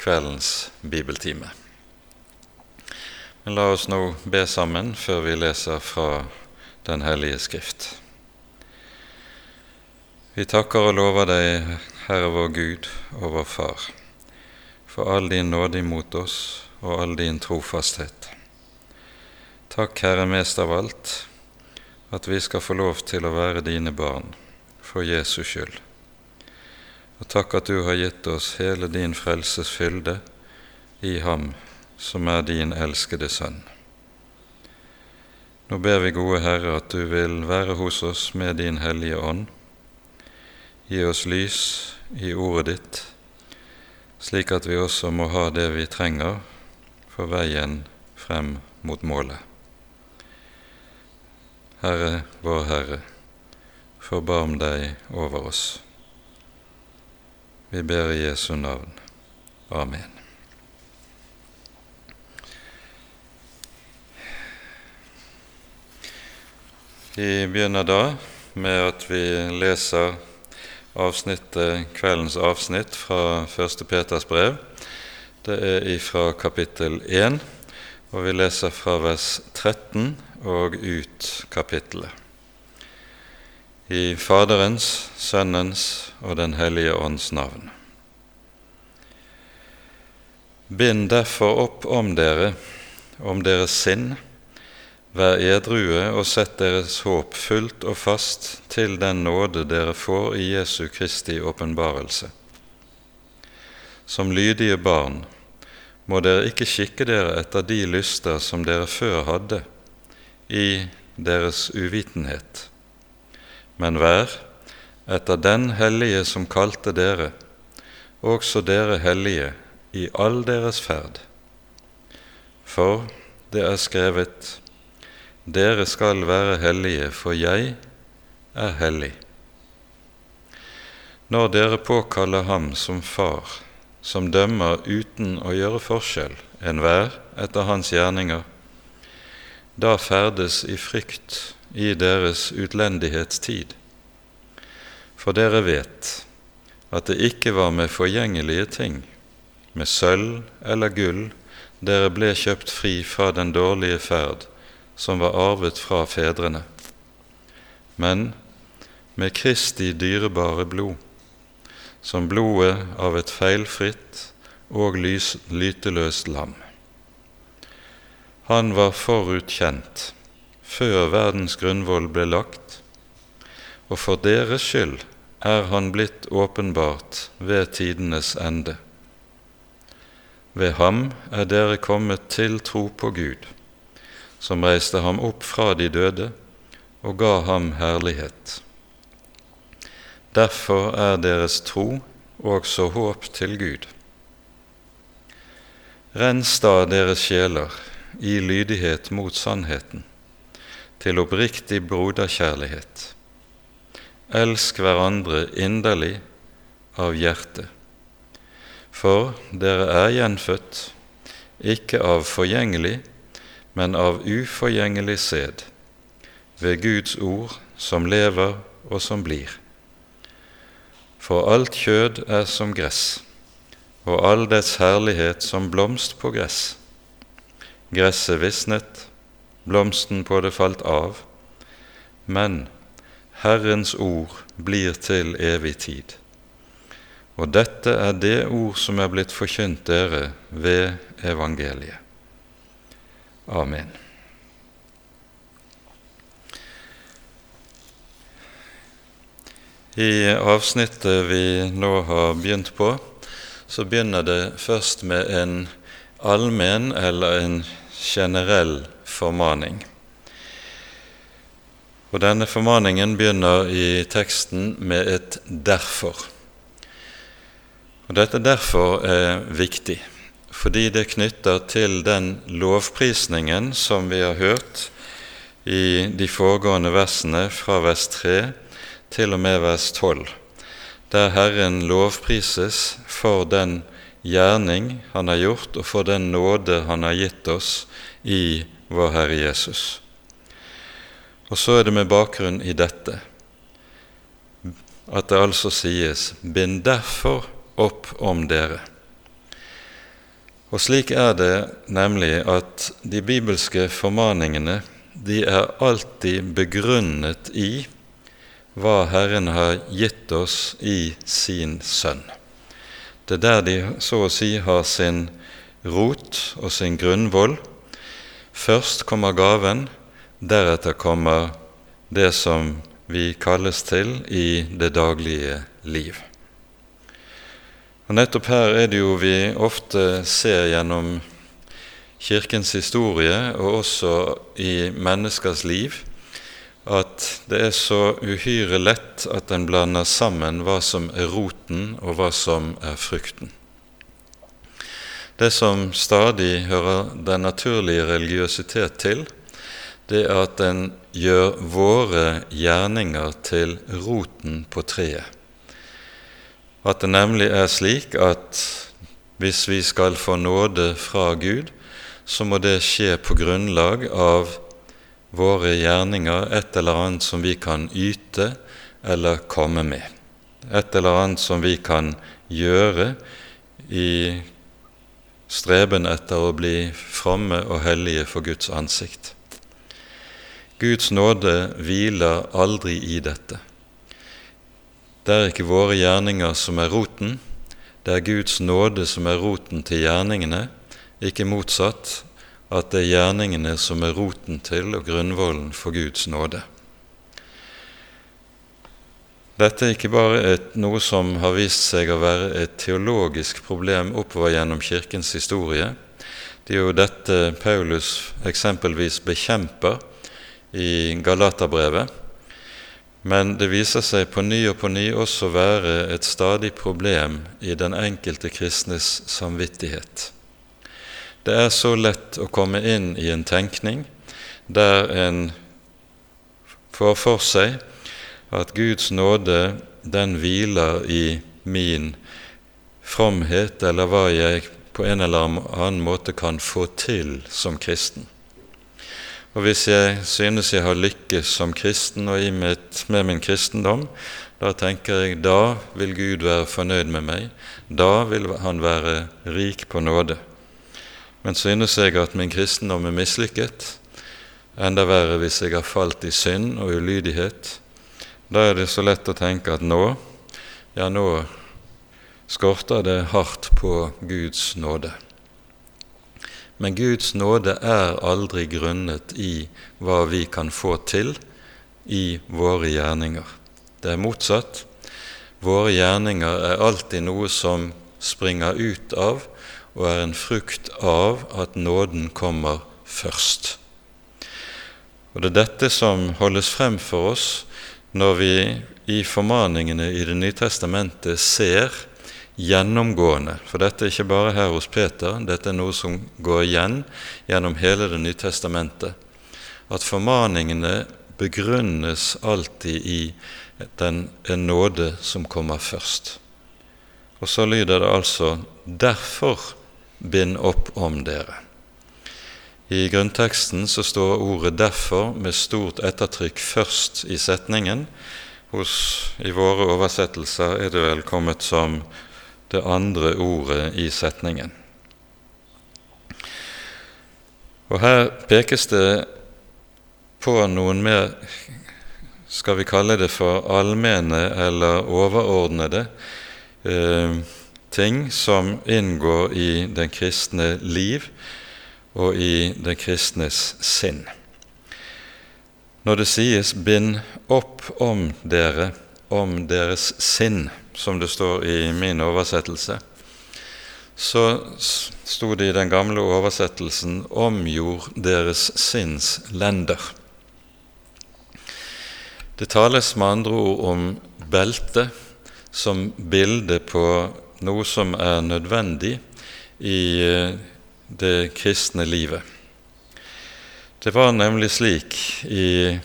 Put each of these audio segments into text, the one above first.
kveldens bibeltime. Men la oss nå be sammen før vi leser fra Den hellige Skrift. Vi takker og lover deg, Herre vår Gud og vår Far, for all din nåde imot oss og all din trofasthet. Takk, Herre, mest av alt, at vi skal få lov til å være dine barn for Jesus skyld. Og takk at du har gitt oss hele din frelses fylde i Ham som er din elskede Sønn. Nå ber vi, gode Herre, at du vil være hos oss med din Hellige Ånd. Gi oss lys i ordet ditt, slik at vi også må ha det vi trenger for veien frem mot målet. Herre, vår Herre, forbarm deg over oss. Vi ber i Jesu navn. Amen. Vi begynner da med at vi leser avsnittet, kveldens avsnitt fra 1. Peters brev. Det er fra kapittel 1, og vi leser fra vers 13 og ut kapittelet i Faderens, Sønnens og Den hellige ånds navn. Bind derfor opp om dere, om deres sinn, vær edrue og sett deres håp fullt og fast til den nåde dere får i Jesu Kristi åpenbarelse. Som lydige barn må dere ikke kikke dere etter de lyster som dere før hadde, i deres uvitenhet men vær etter den hellige som kalte dere, også dere hellige i all deres ferd. For det er skrevet:" Dere skal være hellige, for jeg er hellig. Når dere påkaller Ham som Far, som dømmer uten å gjøre forskjell, enhver etter hans gjerninger, da ferdes i frykt i deres utlendighetstid. For dere vet at det ikke var med forgjengelige ting, med sølv eller gull, dere ble kjøpt fri fra den dårlige ferd som var arvet fra fedrene, men med Kristi dyrebare blod, som blodet av et feilfritt og lyteløst lam. Han var forutkjent før verdens grunnvoll ble lagt, og for deres skyld er han blitt åpenbart ved tidenes ende. Ved ham er dere kommet til tro på Gud, som reiste ham opp fra de døde og ga ham herlighet. Derfor er deres tro også håp til Gud. Rens da deres sjeler i lydighet mot sannheten til oppriktig broderkjærlighet. Elsk hverandre inderlig av hjertet, for dere er gjenfødt, ikke av forgjengelig, men av uforgjengelig sæd, ved Guds ord som lever og som blir. For alt kjød er som gress, og all dets herlighet som blomst på gress. Gresset visnet, blomsten på det falt av, men Herrens ord blir til evig tid. Og dette er det ord som er blitt forkynt dere ved evangeliet. Amen. I avsnittet vi nå har begynt på, så begynner det først med en allmenn eller en generell formaning. Og Denne formaningen begynner i teksten med et 'derfor'. Og Dette 'derfor' er viktig, fordi det knytter til den lovprisningen som vi har hørt i de foregående versene fra vers 3 til og med vers 12, der Herren lovprises for den gjerning Han har gjort, og for den nåde Han har gitt oss i vår Herre Jesus. Og så er det med bakgrunn i dette at det altså sies 'bind derfor opp om dere'. Og slik er det nemlig at de bibelske formaningene de er alltid begrunnet i hva Herren har gitt oss i sin Sønn. Det er der de så å si har sin rot og sin grunnvoll. Først kommer gaven, deretter kommer det som vi kalles til i det daglige liv. Og Nettopp her er det jo vi ofte ser gjennom Kirkens historie, og også i menneskers liv, at det er så uhyre lett at en blander sammen hva som er roten, og hva som er frukten. Det som stadig hører den naturlige religiøsitet til, det er at en gjør våre gjerninger til roten på treet. At det nemlig er slik at hvis vi skal få nåde fra Gud, så må det skje på grunnlag av våre gjerninger, et eller annet som vi kan yte eller komme med. Et eller annet som vi kan gjøre i streben etter å bli fromme og hellige for Guds ansikt. Guds nåde hviler aldri i dette. Det er ikke våre gjerninger som er roten, det er Guds nåde som er roten til gjerningene, ikke motsatt, at det er gjerningene som er roten til og grunnvollen for Guds nåde. Dette er ikke bare et, noe som har vist seg å være et teologisk problem oppover gjennom Kirkens historie. Det er jo dette Paulus eksempelvis bekjemper i Galaterbrevet men det viser seg på ny og på ny også være et stadig problem i den enkelte kristnes samvittighet. Det er så lett å komme inn i en tenkning der en får for seg at Guds nåde den hviler i min fromhet, eller hva jeg på en eller annen måte kan få til som kristen. Og hvis jeg synes jeg har lykkes som kristen og mitt, med min kristendom, da tenker jeg da vil Gud være fornøyd med meg, da vil Han være rik på nåde. Men synes jeg at min kristendom er mislykket, enda verre hvis jeg har falt i synd og ulydighet, da er det så lett å tenke at nå, ja, nå skorter det hardt på Guds nåde. Men Guds nåde er aldri grunnet i hva vi kan få til i våre gjerninger. Det er motsatt. Våre gjerninger er alltid noe som springer ut av og er en frukt av at nåden kommer først. Og Det er dette som holdes frem for oss når vi i formaningene i Det nye testamentet ser gjennomgående, for dette er ikke bare her hos Peter, dette er noe som går igjen gjennom hele Det nye testamentet, at formaningene begrunnes alltid i den en nåde som kommer først. Og så lyder det altså 'derfor bind opp om dere'. I grunnteksten så står ordet 'derfor' med stort ettertrykk først i setningen. Hos, I våre oversettelser er det vel kommet som det andre ordet i setningen. Og Her pekes det på noen mer skal vi kalle det for allmenne eller overordnede eh, ting som inngår i den kristne liv og i den kristnes sinn. Når det sies 'bind opp om dere', om deres sinn, som det står i min oversettelse, så sto det i den gamle oversettelsen 'omgjord deres sinns lender'. Det tales med andre ord om belte som bilde på noe som er nødvendig i eh, det kristne livet. Det var nemlig slik i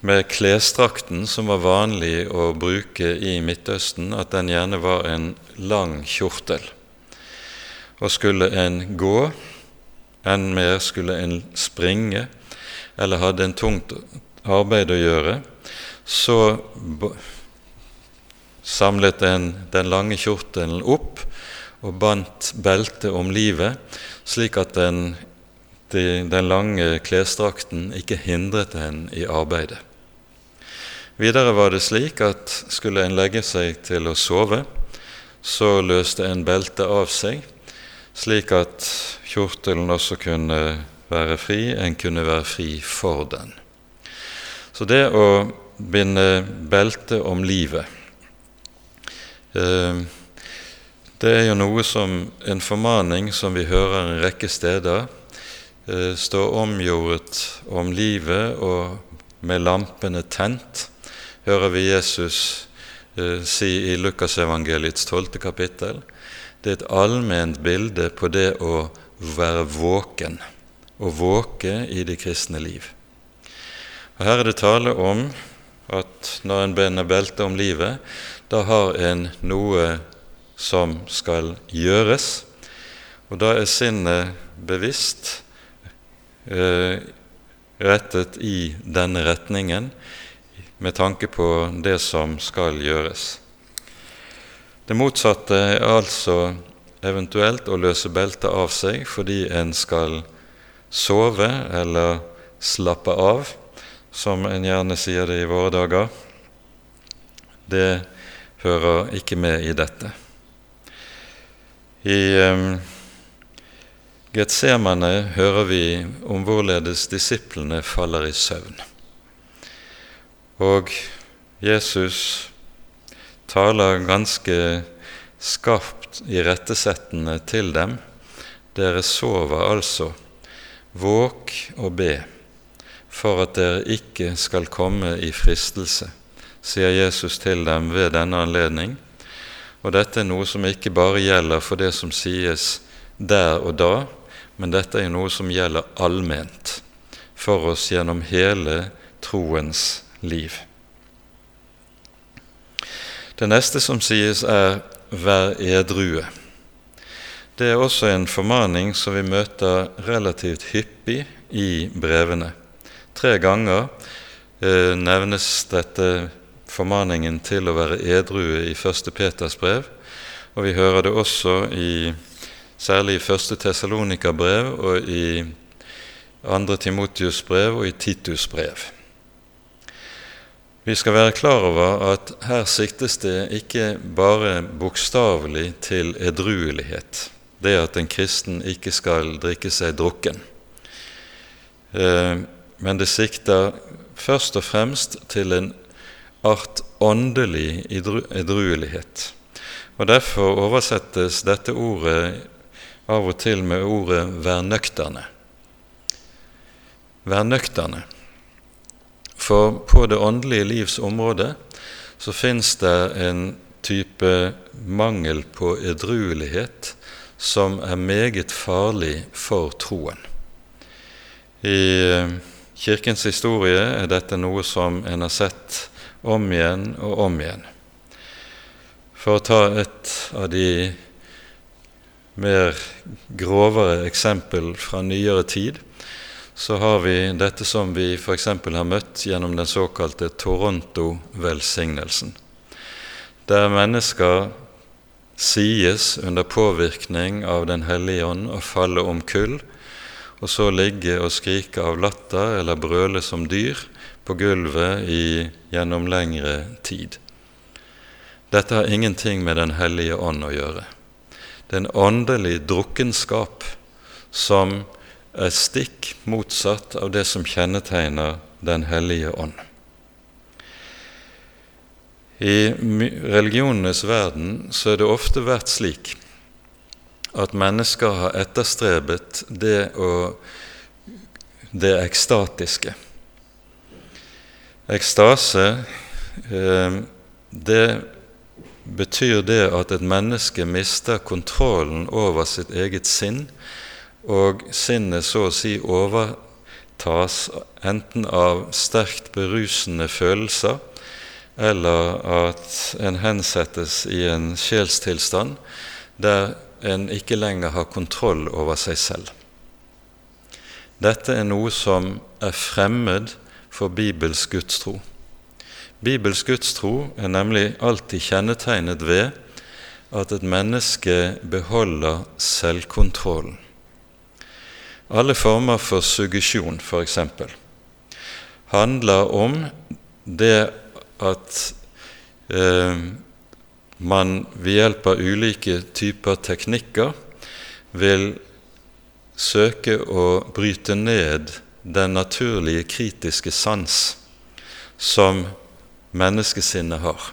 med klesdrakten som var vanlig å bruke i Midtøsten, at den gjerne var en lang kjortel. Og skulle en gå, enn mer skulle en springe, eller hadde en tungt arbeid å gjøre, så samlet en den lange kjortelen opp og bandt beltet om livet, slik at den, den lange klesdrakten ikke hindret en i arbeidet. Videre var det slik at skulle en legge seg til å sove, så løste en beltet av seg, slik at kjortelen også kunne være fri, en kunne være fri for den. Så det å binde belte om livet eh, Det er jo noe som en formaning som vi hører en rekke steder. Eh, står omgjort om livet og med lampene tent hører vi Jesus eh, si i Lukasevangeliets tolvte kapittel. Det er et allment bilde på det å være våken, å våke i det kristne liv. Og Her er det tale om at når en binder beltet om livet, da har en noe som skal gjøres, og da er sinnet bevisst eh, rettet i denne retningen med tanke på det som skal gjøres. Det motsatte er altså eventuelt å løse beltet av seg fordi en skal sove eller slappe av, som en gjerne sier det i våre dager. Det hører ikke med i dette. I Getsemane hører vi om hvorledes disiplene faller i søvn. Og Jesus taler ganske skarpt i rettesettene til dem. Dere sover altså. Våk og be for at dere ikke skal komme i fristelse, sier Jesus til dem ved denne anledning. Og dette er noe som ikke bare gjelder for det som sies der og da, men dette er noe som gjelder allment for oss gjennom hele troens liv. Det neste som sies, er 'vær edrue'. Det er også en formaning som vi møter relativt hyppig i brevene. Tre ganger eh, nevnes dette formaningen til å være edrue i 1. Peters brev, og vi hører det også i, særlig i 1. Tessalonika-brev og i 2. Timotius brev og i Titus brev. Vi skal være klar over at her siktes det ikke bare bokstavelig til edruelighet, det at en kristen ikke skal drikke seg drukken. Eh, men det sikter først og fremst til en art åndelig edruelighet. Og Derfor oversettes dette ordet av og til med ordet 'vær nøkterne'. Vær nøkterne. For på det åndelige livs område så fins det en type mangel på edruelighet som er meget farlig for troen. I eh, Kirkens historie er dette noe som en har sett om igjen og om igjen. For å ta et av de mer grovere eksempel fra nyere tid, så har vi dette som vi f.eks. har møtt gjennom den såkalte Toronto-velsignelsen, der mennesker sies under påvirkning av Den hellige ånd å falle om kull, og så ligge og skrike av latter eller brøle som dyr på gulvet i, gjennom lengre tid. Dette har ingenting med Den hellige ånd å gjøre. Det er en åndelig drukkenskap som er stikk motsatt av det som kjennetegner Den hellige ånd. I religionenes verden så er det ofte vært slik at mennesker har etterstrebet det, å, det ekstatiske. Ekstase, eh, det betyr det at et menneske mister kontrollen over sitt eget sinn og sinnet så å si overtas enten av sterkt berusende følelser eller at en hensettes i en sjelstilstand der en ikke lenger har kontroll over seg selv. Dette er noe som er fremmed for Bibels gudstro. Bibels gudstro er nemlig alltid kjennetegnet ved at et menneske beholder selvkontrollen. Alle former for suggesjon, f.eks., handler om det at eh, man ved hjelp av ulike typer teknikker vil søke å bryte ned den naturlige kritiske sans som menneskesinnet har.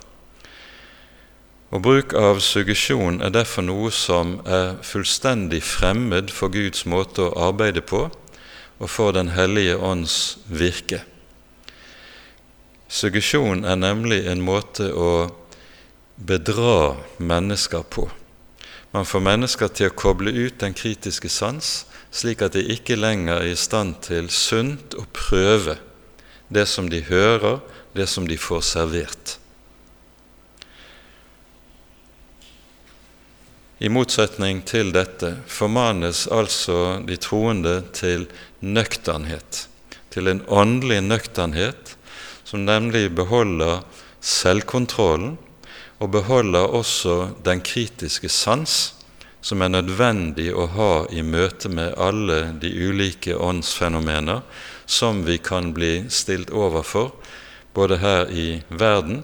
Og Bruk av suggesjon er derfor noe som er fullstendig fremmed for Guds måte å arbeide på og for Den hellige ånds virke. Suggesjon er nemlig en måte å bedra mennesker på. Man får mennesker til å koble ut den kritiske sans, slik at de ikke lenger er i stand til sunt å prøve det som de hører, det som de får servert. I motsetning til dette formanes altså de troende til nøkternhet, til en åndelig nøkternhet som nemlig beholder selvkontrollen og beholder også den kritiske sans som er nødvendig å ha i møte med alle de ulike åndsfenomener som vi kan bli stilt overfor, både her i verden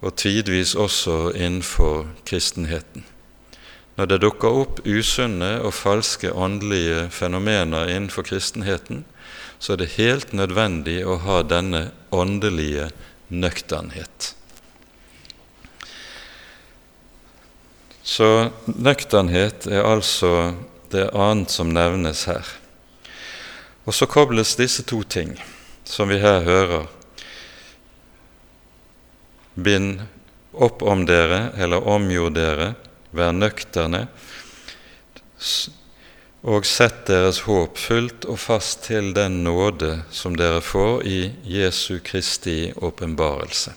og tidvis også innenfor kristenheten. Når det dukker opp usunne og falske åndelige fenomener innenfor kristenheten, så er det helt nødvendig å ha denne åndelige nøkternhet. Så nøkternhet er altså det annet som nevnes her. Og så kobles disse to ting, som vi her hører. Bind opp om dere, eller omgjord dere, vær nøkterne, og sett deres håp fullt og fast til den nåde som dere får i Jesu Kristi åpenbarelse.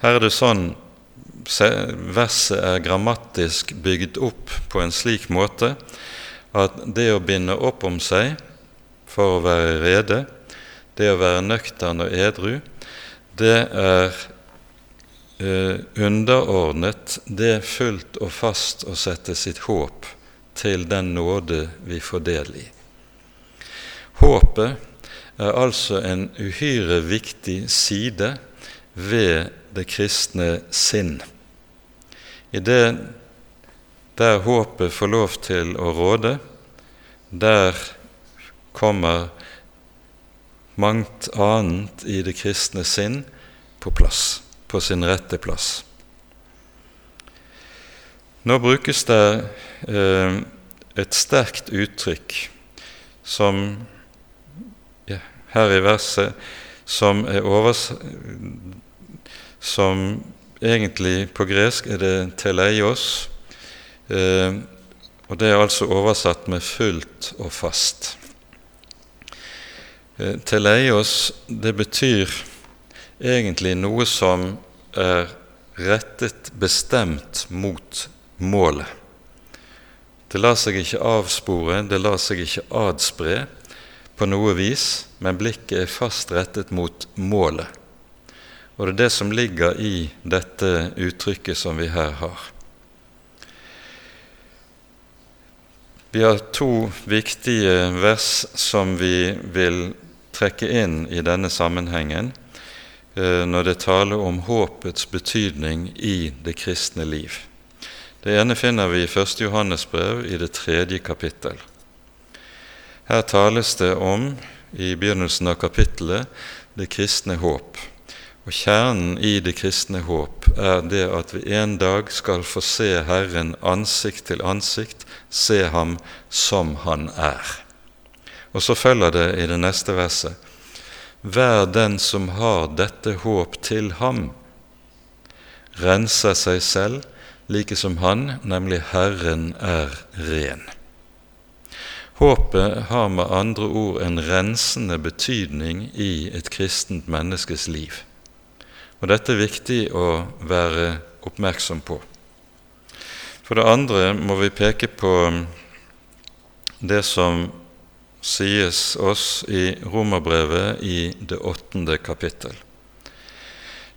Her er det sånn verset er grammatisk bygd opp på en slik måte at det å binde opp om seg for å være rede, det å være nøktern og edru, det er eh, underordnet det fullt og fast å sette sitt håp til den nåde vi får del i. Håpet er altså en uhyre viktig side ved det kristne sinn. I det der håpet får lov til å råde, der kommer mangt annet i det kristne sinn på plass på sin rette plass. Nå brukes det eh, et sterkt uttrykk som ja, her i verset som er overs... Som egentlig på gresk er det 'teleios', eh, og det er altså oversatt med 'fullt og fast'. Eh, teleios, det betyr egentlig noe som er rettet bestemt mot målet. Det lar seg ikke avspore, det lar seg ikke adspre på noe vis, men blikket er fast rettet mot målet. Og det er det som ligger i dette uttrykket som vi her har. Vi har to viktige vers som vi vil trekke inn i denne sammenhengen. Eh, når det taler om håpets betydning i det kristne liv. Det ene finner vi i 1. Johannes brev i det tredje kapittel. Her tales det om, i begynnelsen av kapittelet, det kristne håp. Og Kjernen i det kristne håp er det at vi en dag skal få se Herren ansikt til ansikt, se Ham som Han er. Og så følger det i det neste verset hver den som har dette håp til ham, renser seg selv like som han, nemlig Herren, er ren. Håpet har med andre ord en rensende betydning i et kristent menneskes liv. Og Dette er viktig å være oppmerksom på. For det andre må vi peke på det som sies oss i Romerbrevet i det åttende kapittel.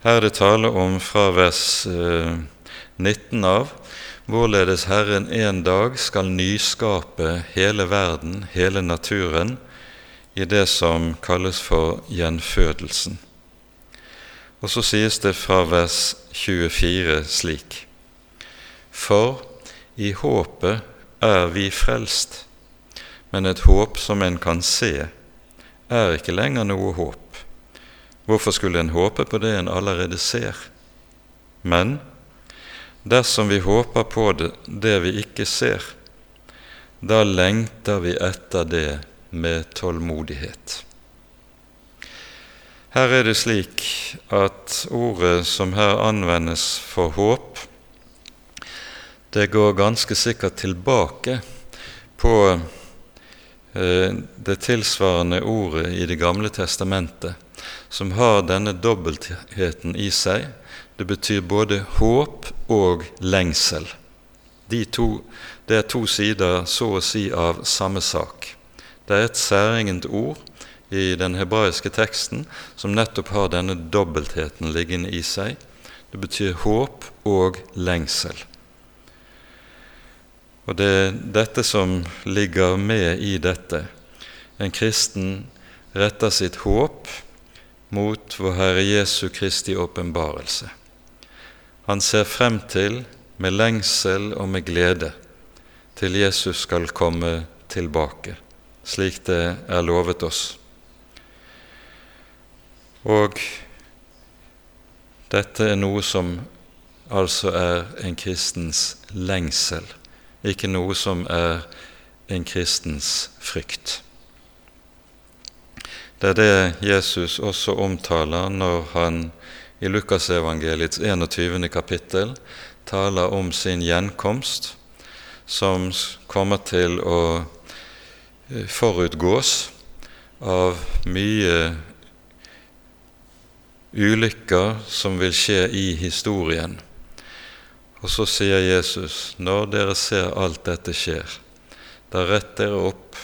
Her er det tale om fra vers 19 eh, av hvorledes Herren en dag skal nyskape hele verden, hele naturen, i det som kalles for gjenfødelsen. Og så sies det fra vers 24 slik.: For i håpet er vi frelst, men et håp som en kan se, er ikke lenger noe håp. Hvorfor skulle en håpe på det en allerede ser? Men dersom vi håper på det, det vi ikke ser, da lengter vi etter det med tålmodighet. Her er det slik at ordet som her anvendes for håp, det går ganske sikkert tilbake på eh, det tilsvarende ordet i Det gamle testamentet, som har denne dobbeltheten i seg. Det betyr både håp og lengsel. De to, det er to sider så å si av samme sak. Det er et særegent ord i den hebraiske teksten som nettopp har denne dobbeltheten liggende i seg. Det betyr håp og lengsel. Og det er dette som ligger med i dette. En kristen retter sitt håp mot vår Herre Jesu Kristi åpenbarelse. Han ser frem til, med lengsel og med glede, til Jesus skal komme tilbake slik det er lovet oss. Og dette er noe som altså er en kristens lengsel, ikke noe som er en kristens frykt. Det er det Jesus også omtaler når han i Lukasevangeliets 21. kapittel taler om sin gjenkomst, som kommer til å forutgås av mye ulykker som vil skje i historien. Og så sier Jesus, når dere ser alt dette skjer, da rett dere opp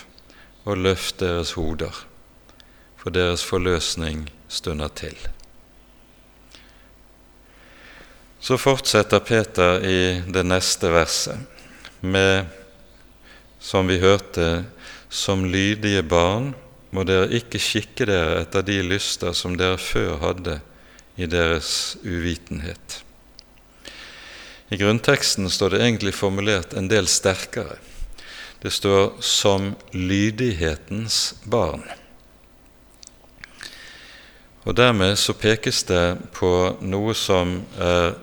og løft deres hoder, for deres forløsning stunder til. Så fortsetter Peter i det neste verset med, som vi hørte, som lydige barn må dere ikke skikke dere etter de lyster som dere før hadde i deres uvitenhet. I grunnteksten står det egentlig formulert en del sterkere. Det står 'som lydighetens barn'. Og Dermed så pekes det på noe som er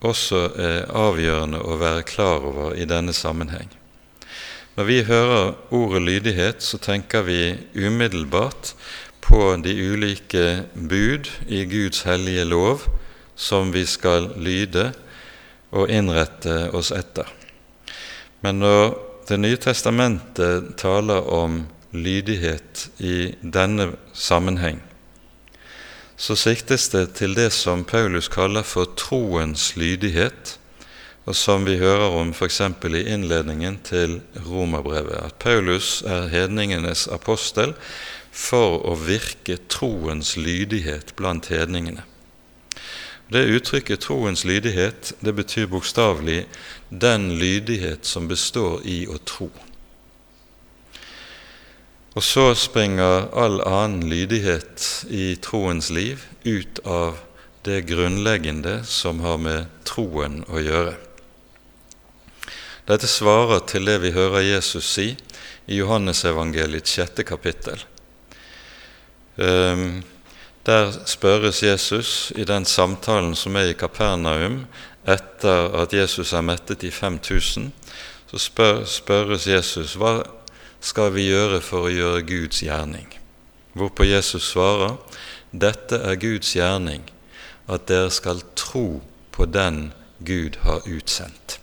også er avgjørende å være klar over i denne sammenheng. Når vi hører ordet lydighet, så tenker vi umiddelbart på de ulike bud i Guds hellige lov som vi skal lyde og innrette oss etter. Men når Det nye testamentet taler om lydighet i denne sammenheng, så siktes det til det som Paulus kaller for troens lydighet, og som vi hører om f.eks. i innledningen til Romerbrevet, at Paulus er hedningenes apostel for å virke troens lydighet blant hedningene. Det uttrykket 'troens lydighet' det betyr bokstavelig 'den lydighet som består i å tro'. Og så springer all annen lydighet i troens liv ut av det grunnleggende som har med troen å gjøre. Dette svarer til det vi hører Jesus si i Johannesevangeliets sjette kapittel. Ehm, der spørres Jesus i den samtalen som er i Kapernaum etter at Jesus er mettet i 5000. Så spør, spørres Jesus hva skal vi gjøre for å gjøre Guds gjerning. Hvorpå Jesus svarer dette er Guds gjerning, at dere skal tro på den Gud har utsendt.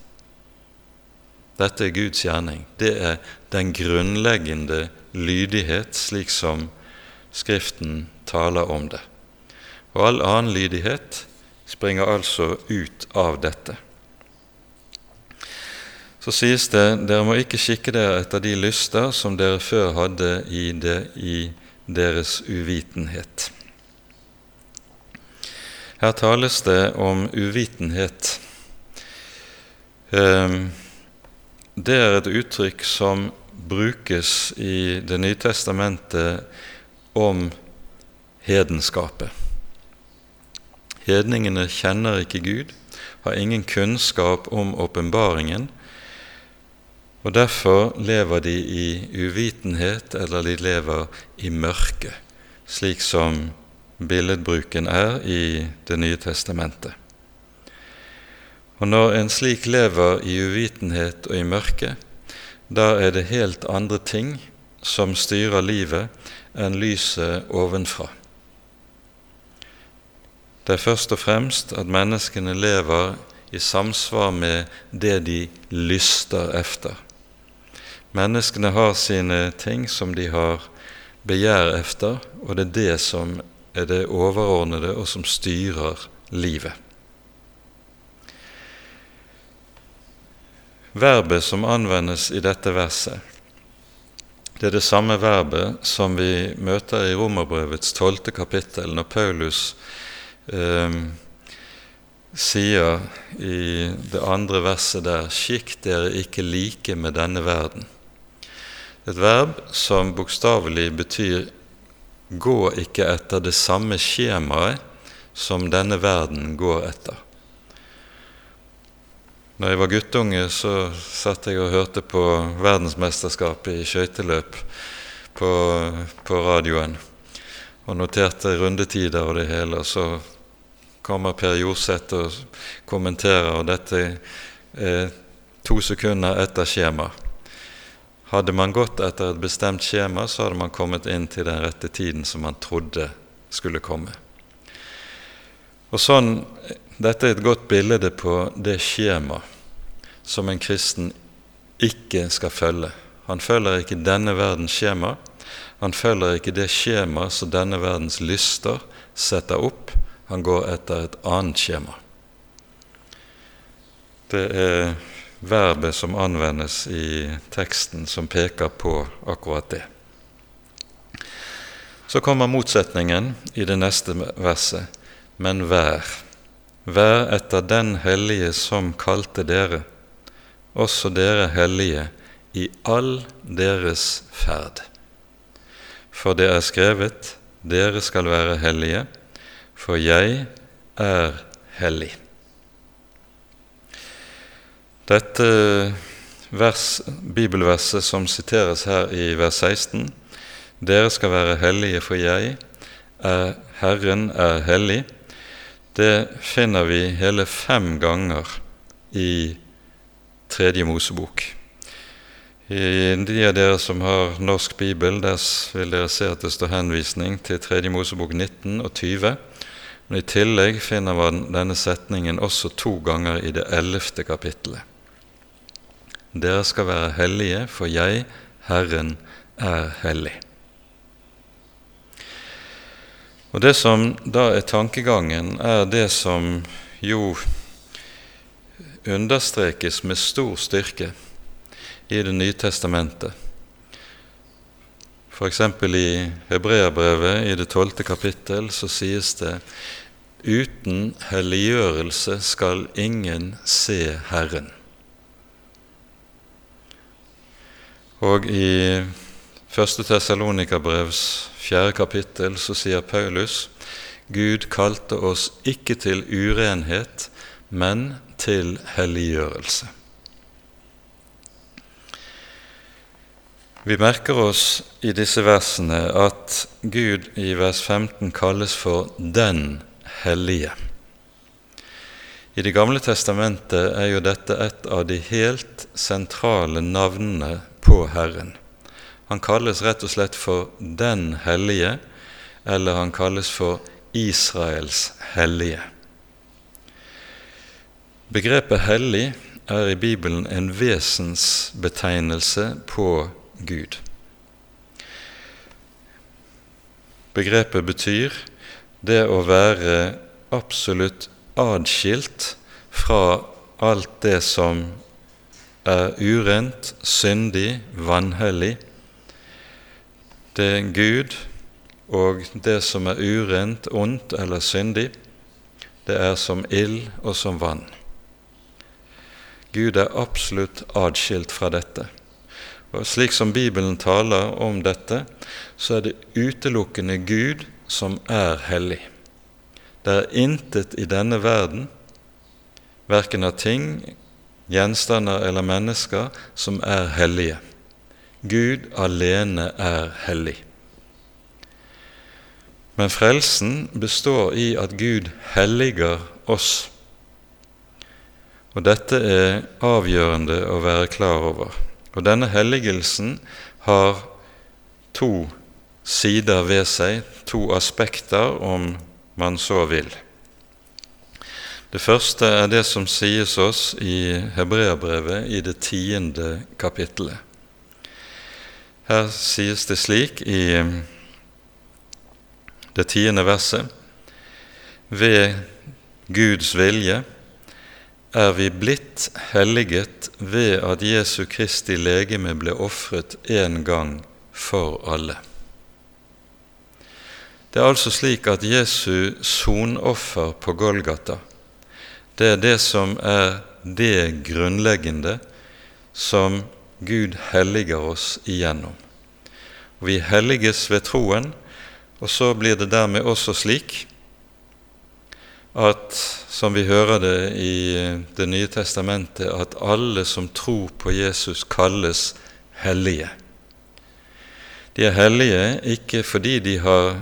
Dette er Guds gjerning. Det er den grunnleggende lydighet, slik som Skriften taler om det. Og all annen lydighet springer altså ut av dette. Så sies det dere må ikke kikke dere etter de lyster som dere før hadde i, det, i deres uvitenhet. Her tales det om uvitenhet. Ehm, det er et uttrykk som brukes i Det nye testamentet om hedenskapet. Hedningene kjenner ikke Gud, har ingen kunnskap om åpenbaringen, og derfor lever de i uvitenhet, eller de lever i mørke, slik som billedbruken er i Det nye testamentet. Og når en slik lever i uvitenhet og i mørke, da er det helt andre ting som styrer livet enn lyset ovenfra. Det er først og fremst at menneskene lever i samsvar med det de lyster efter. Menneskene har sine ting som de har begjær efter, og det er det som er det overordnede, og som styrer livet. Verbet som anvendes i dette verset, det er det samme verbet som vi møter i Romerbrevets tolvte kapittel, når Paulus eh, sier i det andre verset der 'Skikk dere ikke like med denne verden'. Et verb som bokstavelig betyr 'gå ikke etter det samme skjemaet som denne verden går etter'. Når jeg var guttunge, så satt jeg og hørte på verdensmesterskapet i skøyteløp på, på, radioen og noterte rundetider og det hele. Og så kommer Per Jorseth og kommenterer, og dette er to sekunder etter skjema. Hadde man gått etter et bestemt skjema, så hadde man kommet inn til den rette tiden som man trodde skulle komme. Og sånn dette er et godt bilde på det skjema som en kristen ikke skal følge. Han følger ikke denne verdens skjema. Han følger ikke det skjema som denne verdens lyster setter opp. Han går etter et annet skjema. Det er verbet som anvendes i teksten, som peker på akkurat det. Så kommer motsetningen i det neste verset. Men vær Vær etter den hellige som kalte dere, også dere hellige, i all deres ferd. For det er skrevet, dere skal være hellige, for jeg er hellig. Dette vers, bibelverset som siteres her i vers 16, dere skal være hellige, for jeg er Herren er hellig, det finner vi hele fem ganger i Tredje Mosebok. I de av dere som har norsk bibel, der vil dere se at det står henvisning til Tredje Mosebok 19 og 20. Men i tillegg finner man denne setningen også to ganger i det ellevte kapittelet. Dere skal være hellige, for jeg, Herren, er hellig. Og Det som da er tankegangen, er det som jo understrekes med stor styrke i Det nye testamentet. F.eks. i Hebreabrevet i det tolvte kapittel så sies det uten helliggjørelse skal ingen se Herren. Og i første Tessalonika-brevs fjerde kapittel så sier Paulus Gud kalte oss ikke til urenhet, men til helliggjørelse. Vi merker oss i disse versene at Gud i vers 15 kalles for Den hellige. I Det gamle testamentet er jo dette et av de helt sentrale navnene på Herren. Han kalles rett og slett for Den hellige, eller han kalles for Israels hellige. Begrepet 'hellig' er i Bibelen en vesensbetegnelse på Gud. Begrepet betyr det å være absolutt adskilt fra alt det som er urent, syndig, vanhellig, det er Gud og det som er urent, ondt eller syndig, det er som ild og som vann. Gud er absolutt adskilt fra dette. Og Slik som Bibelen taler om dette, så er det utelukkende Gud som er hellig. Det er intet i denne verden, verken av ting, gjenstander eller mennesker, som er hellige. Gud alene er hellig. Men frelsen består i at Gud helliger oss. Og dette er avgjørende å være klar over. Og denne helligelsen har to sider ved seg, to aspekter, om man så vil. Det første er det som sies oss i Hebreabrevet i det tiende kapittelet. Her sies det slik i det tiende verset Ved Guds vilje er vi blitt helliget ved at Jesu Kristi legeme ble ofret én gang for alle. Det er altså slik at Jesu sonoffer på Golgata, det er det som er det grunnleggende som Gud helliger oss igjennom. Vi helliges ved troen, og så blir det dermed også slik at, som vi hører det i Det nye testamentet, at alle som tror på Jesus, kalles hellige. De er hellige ikke fordi de har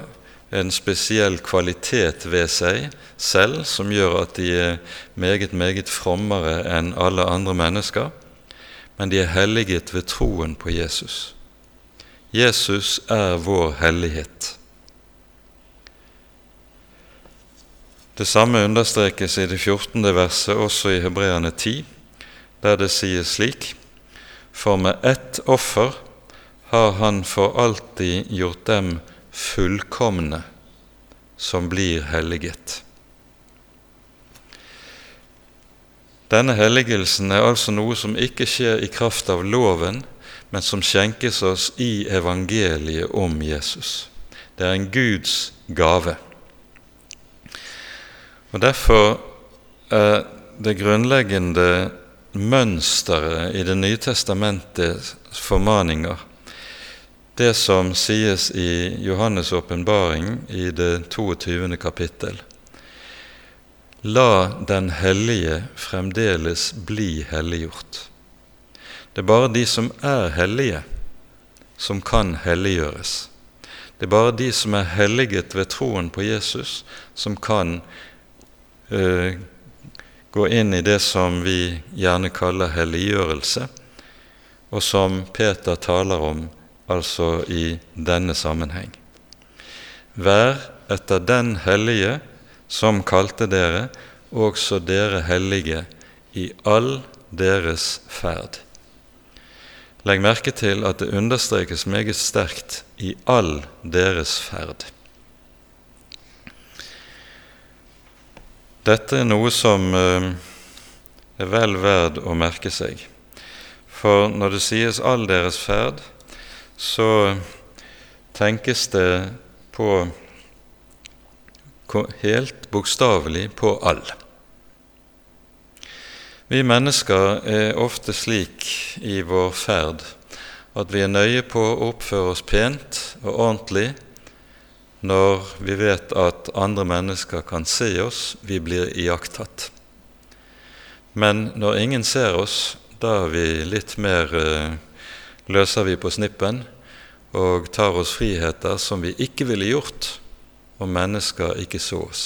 en spesiell kvalitet ved seg selv som gjør at de er meget, meget frommere enn alle andre mennesker, men de er helliget ved troen på Jesus. Jesus er vår hellighet. Det samme understrekes i det 14. verset, også i Hebreane 10, der det sies slik.: For med ett offer har Han for alltid gjort dem fullkomne som blir helliget. Denne helligelsen er altså noe som ikke skjer i kraft av loven, men som skjenkes oss i evangeliet om Jesus. Det er en Guds gave. Og Derfor er det grunnleggende mønsteret i Det nye testamentets formaninger det som sies i Johannes' åpenbaring i det 22. kapittel. La den hellige fremdeles bli helliggjort. Det er bare de som er hellige, som kan helliggjøres. Det er bare de som er helliget ved troen på Jesus, som kan Eh, gå inn i det som vi gjerne kaller helliggjørelse, og som Peter taler om altså i denne sammenheng. Vær etter den hellige som kalte dere, også dere hellige, i all deres ferd. Legg merke til at det understrekes meget sterkt i all deres ferd. Dette er noe som eh, er vel verd å merke seg. For når det sies 'all deres ferd', så tenkes det på helt bokstavelig på all. Vi mennesker er ofte slik i vår ferd at vi er nøye på å oppføre oss pent og ordentlig når vi vet at andre mennesker kan se oss, vi blir iakttatt. Men når ingen ser oss, da er vi litt mer eh, løser vi på snippen og tar oss friheter som vi ikke ville gjort om mennesker ikke så oss.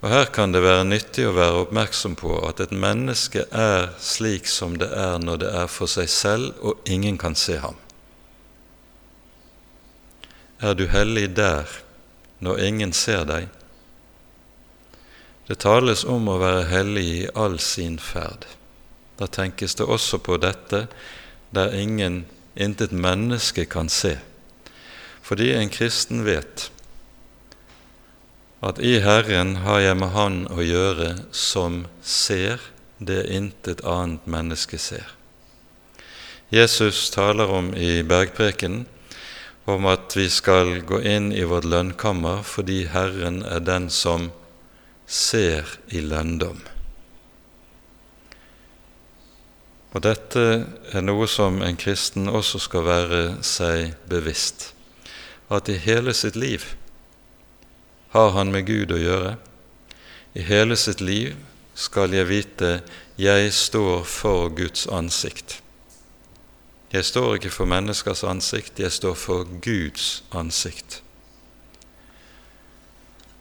Og Her kan det være nyttig å være oppmerksom på at et menneske er slik som det er når det er for seg selv og ingen kan se ham er du hellig der når ingen ser deg. Det tales om å være hellig i all sin ferd. Da tenkes det også på dette der ingen, intet menneske kan se. Fordi en kristen vet at i Herren har jeg med Han å gjøre som ser det intet annet menneske ser. Jesus taler om i bergprekenen om at vi skal gå inn i vårt lønnkammer fordi Herren er den som ser i lønndom. Og dette er noe som en kristen også skal være seg bevisst, at i hele sitt liv har han med Gud å gjøre. I hele sitt liv skal jeg vite jeg står for Guds ansikt. Jeg står ikke for menneskers ansikt, jeg står for Guds ansikt.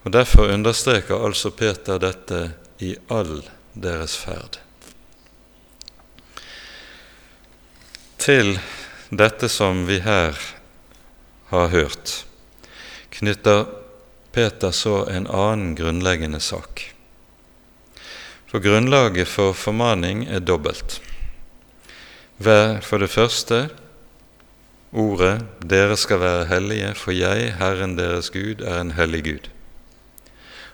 Og Derfor understreker altså Peter dette i all deres ferd. Til dette som vi her har hørt, knytter Peter så en annen grunnleggende sak. For grunnlaget for formaning er dobbelt. Vær for det første ordet 'Dere skal være hellige, for jeg, Herren deres Gud, er en hellig Gud'.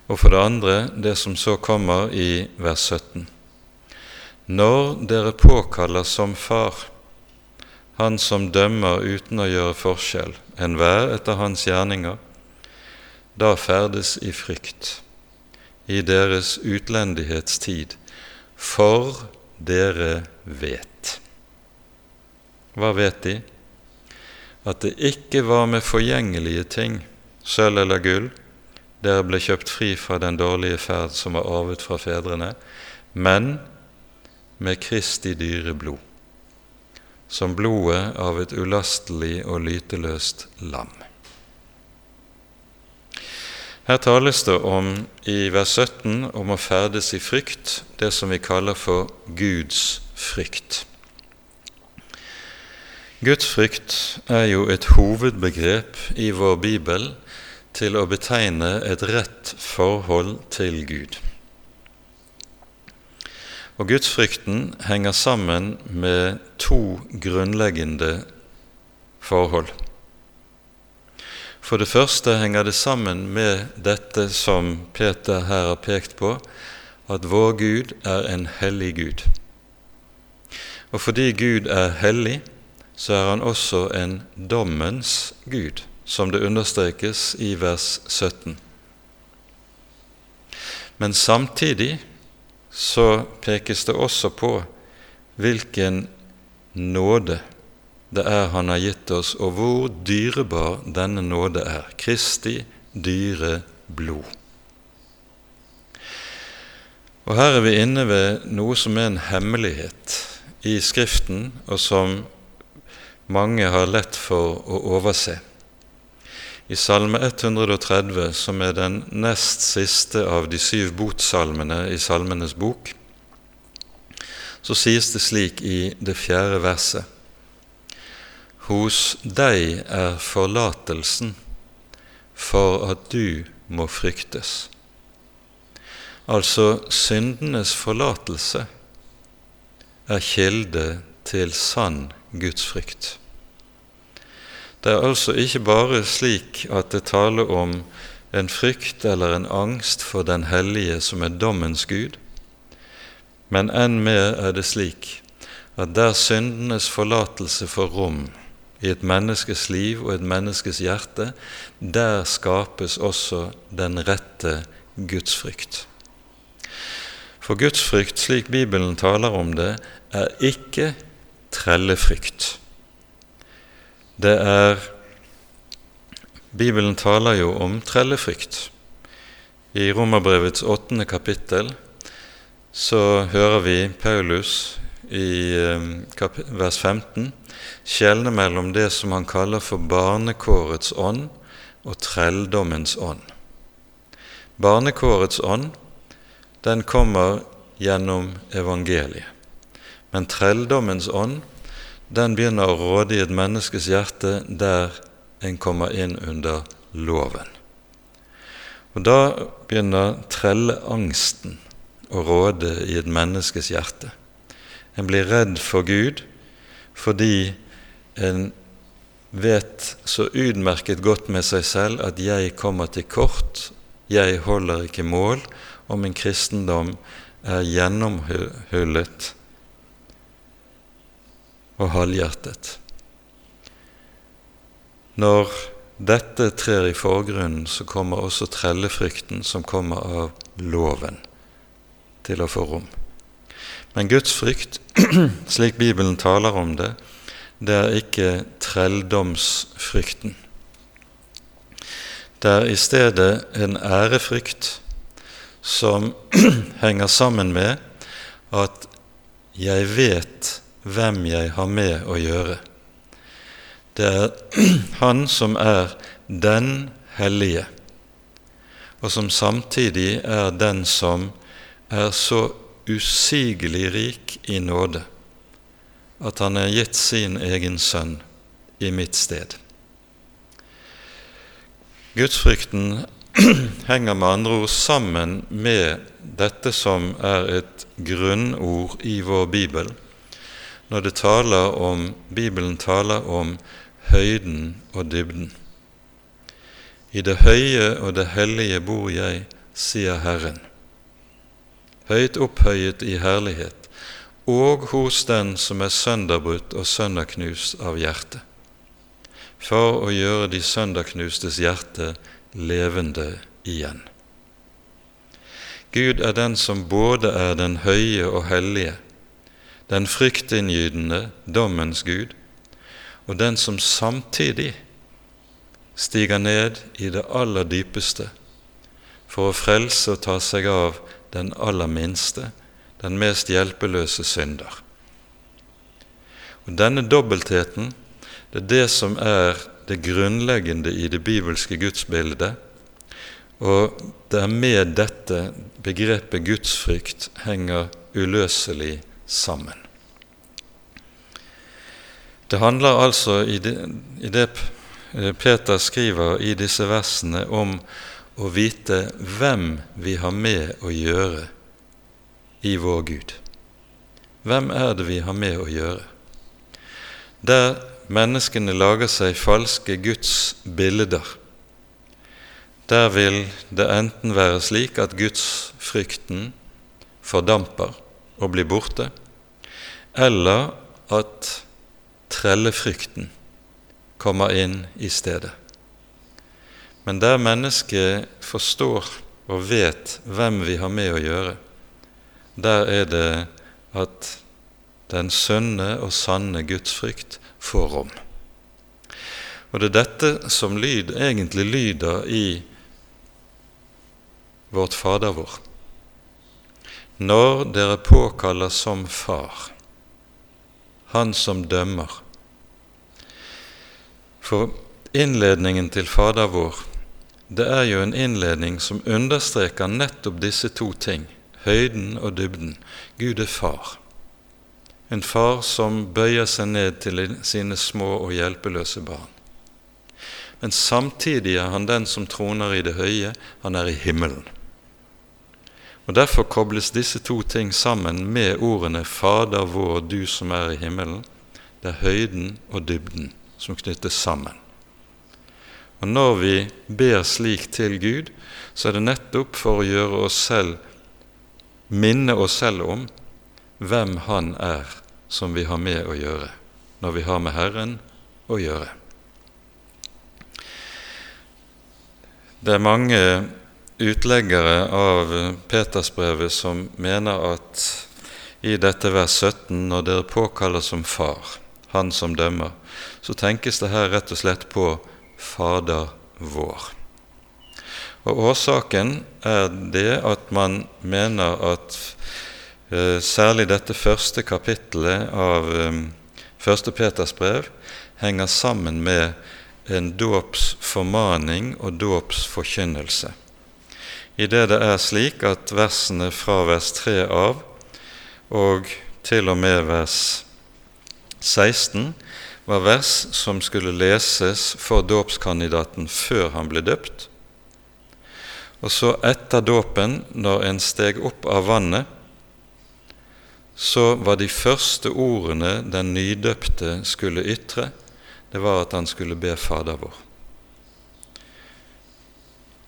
Og for det andre det som så kommer i vers 17. Når dere påkaller som far Han som dømmer uten å gjøre forskjell, enhver etter hans gjerninger, da ferdes i frykt i deres utlendighetstid, for dere vet. Hva vet de? At det ikke var med forgjengelige ting, sølv eller gull, dere ble kjøpt fri fra den dårlige ferd som var arvet fra fedrene, men med Kristi dyre blod, som blodet av et ulastelig og lyteløst lam. Her tales det om i vers 17 om å ferdes i frykt, det som vi kaller for Guds frykt. Guds frykt er jo et hovedbegrep i vår bibel til å betegne et rett forhold til Gud. Og gudsfrykten henger sammen med to grunnleggende forhold. For det første henger det sammen med dette som Peter her har pekt på, at vår Gud er en hellig Gud. Og fordi Gud er hellig, så er han også en dommens Gud, som det understrekes i vers 17. Men samtidig så pekes det også på hvilken nåde det er Han har gitt oss, og hvor dyrebar denne nåde er. Kristi dyre blod. Og Her er vi inne ved noe som er en hemmelighet i Skriften, og som mange har lett for å overse. I Salme 130, som er den nest siste av de syv botsalmene i Salmenes bok, så sies det slik i det fjerde verset hos deg er forlatelsen for at du må fryktes. Altså syndenes forlatelse er kilde til sann gudsfrykt. Det er altså ikke bare slik at det taler om en frykt eller en angst for den hellige som er dommens Gud, men enn mer er det slik at der syndenes forlatelse får rom i et menneskes liv og et menneskes hjerte, der skapes også den rette gudsfrykt. For gudsfrykt, slik Bibelen taler om det, er ikke trellefrykt. Det er Bibelen taler jo om trellefrykt. I Romerbrevets åttende kapittel så hører vi Paulus i eh, vers 15 skjelne mellom det som han kaller for barnekårets ånd og trelldommens ånd. Barnekårets ånd, den kommer gjennom evangeliet. Men trelldommens ånd, den begynner å råde i et menneskes hjerte der en kommer inn under loven. Og Da begynner trelleangsten å råde i et menneskes hjerte. En blir redd for Gud fordi en vet så utmerket godt med seg selv at 'jeg kommer til kort', 'jeg holder ikke mål', og min kristendom er gjennomhullet og halvhjertet. Når dette trer i forgrunnen, så kommer også trellefrykten som kommer av loven til å få rom. Men Guds frykt, slik Bibelen taler om det, det er ikke trelldomsfrykten. Det er i stedet en ærefrykt som henger sammen med at jeg vet hvem jeg har med å gjøre. Det er Han som er den hellige, og som samtidig er den som er så usigelig rik i nåde at han er gitt sin egen sønn i mitt sted. Gudsfrykten henger med andre ord sammen med dette som er et grunnord i vår bibel, når det taler om, Bibelen taler om høyden og dybden. I det høye og det hellige bor jeg, sier Herren, høyt opphøyet i herlighet, og hos den som er sønderbrutt og sønderknust av hjertet, for å gjøre de sønderknustes hjerte levende igjen. Gud er den som både er den høye og hellige, den fryktinngytende dommens Gud, og den som samtidig stiger ned i det aller dypeste for å frelse og ta seg av den aller minste, den mest hjelpeløse synder. Og Denne dobbeltheten det er det som er det grunnleggende i det bibelske gudsbildet. Og det er med dette begrepet gudsfrykt henger uløselig sammen. Det handler altså i det, det Peter skriver i disse versene, om å vite hvem vi har med å gjøre i vår Gud. Hvem er det vi har med å gjøre? Der menneskene lager seg falske Guds bilder, der vil det enten være slik at gudsfrykten fordamper og blir borte, eller at trellefrykten kommer inn i stedet. Men der mennesket forstår og vet hvem vi har med å gjøre, der er det at den sunne og sanne gudsfrykt får rom. Og det er dette som lyd egentlig lyder i vårt Fader vår. Når dere påkaller som Far, Han som dømmer. For innledningen til Fader vår, det er jo en innledning som understreker nettopp disse to ting høyden og dybden. Gud er far. En far som bøyer seg ned til sine små og hjelpeløse barn. Men samtidig er han den som troner i det høye, han er i himmelen. Og Derfor kobles disse to ting sammen med ordene 'Fader vår, du som er i himmelen'. Det er høyden og dybden som knyttes sammen. Og Når vi ber slik til Gud, så er det nettopp for å gjøre oss selv minne oss selv om hvem Han er som vi har med å gjøre når vi har med Herren å gjøre. Det er mange utleggere av Petersbrevet som mener at i dette vers 17, når dere påkaller som far, han som dømmer, så tenkes det her rett og slett på Fader vår. Og Årsaken er det at man mener at eh, særlig dette første kapittelet av eh, første Peters brev henger sammen med en dåpsformaning og dåpsforkynnelse. I det det er slik at versene fra vers 3 av og til og med vers 16 var vers som skulle leses for dåpskandidaten før han ble døpt, og så etter dåpen, når en steg opp av vannet, så var de første ordene den nydøpte skulle ytre, det var at han skulle be Fader vår.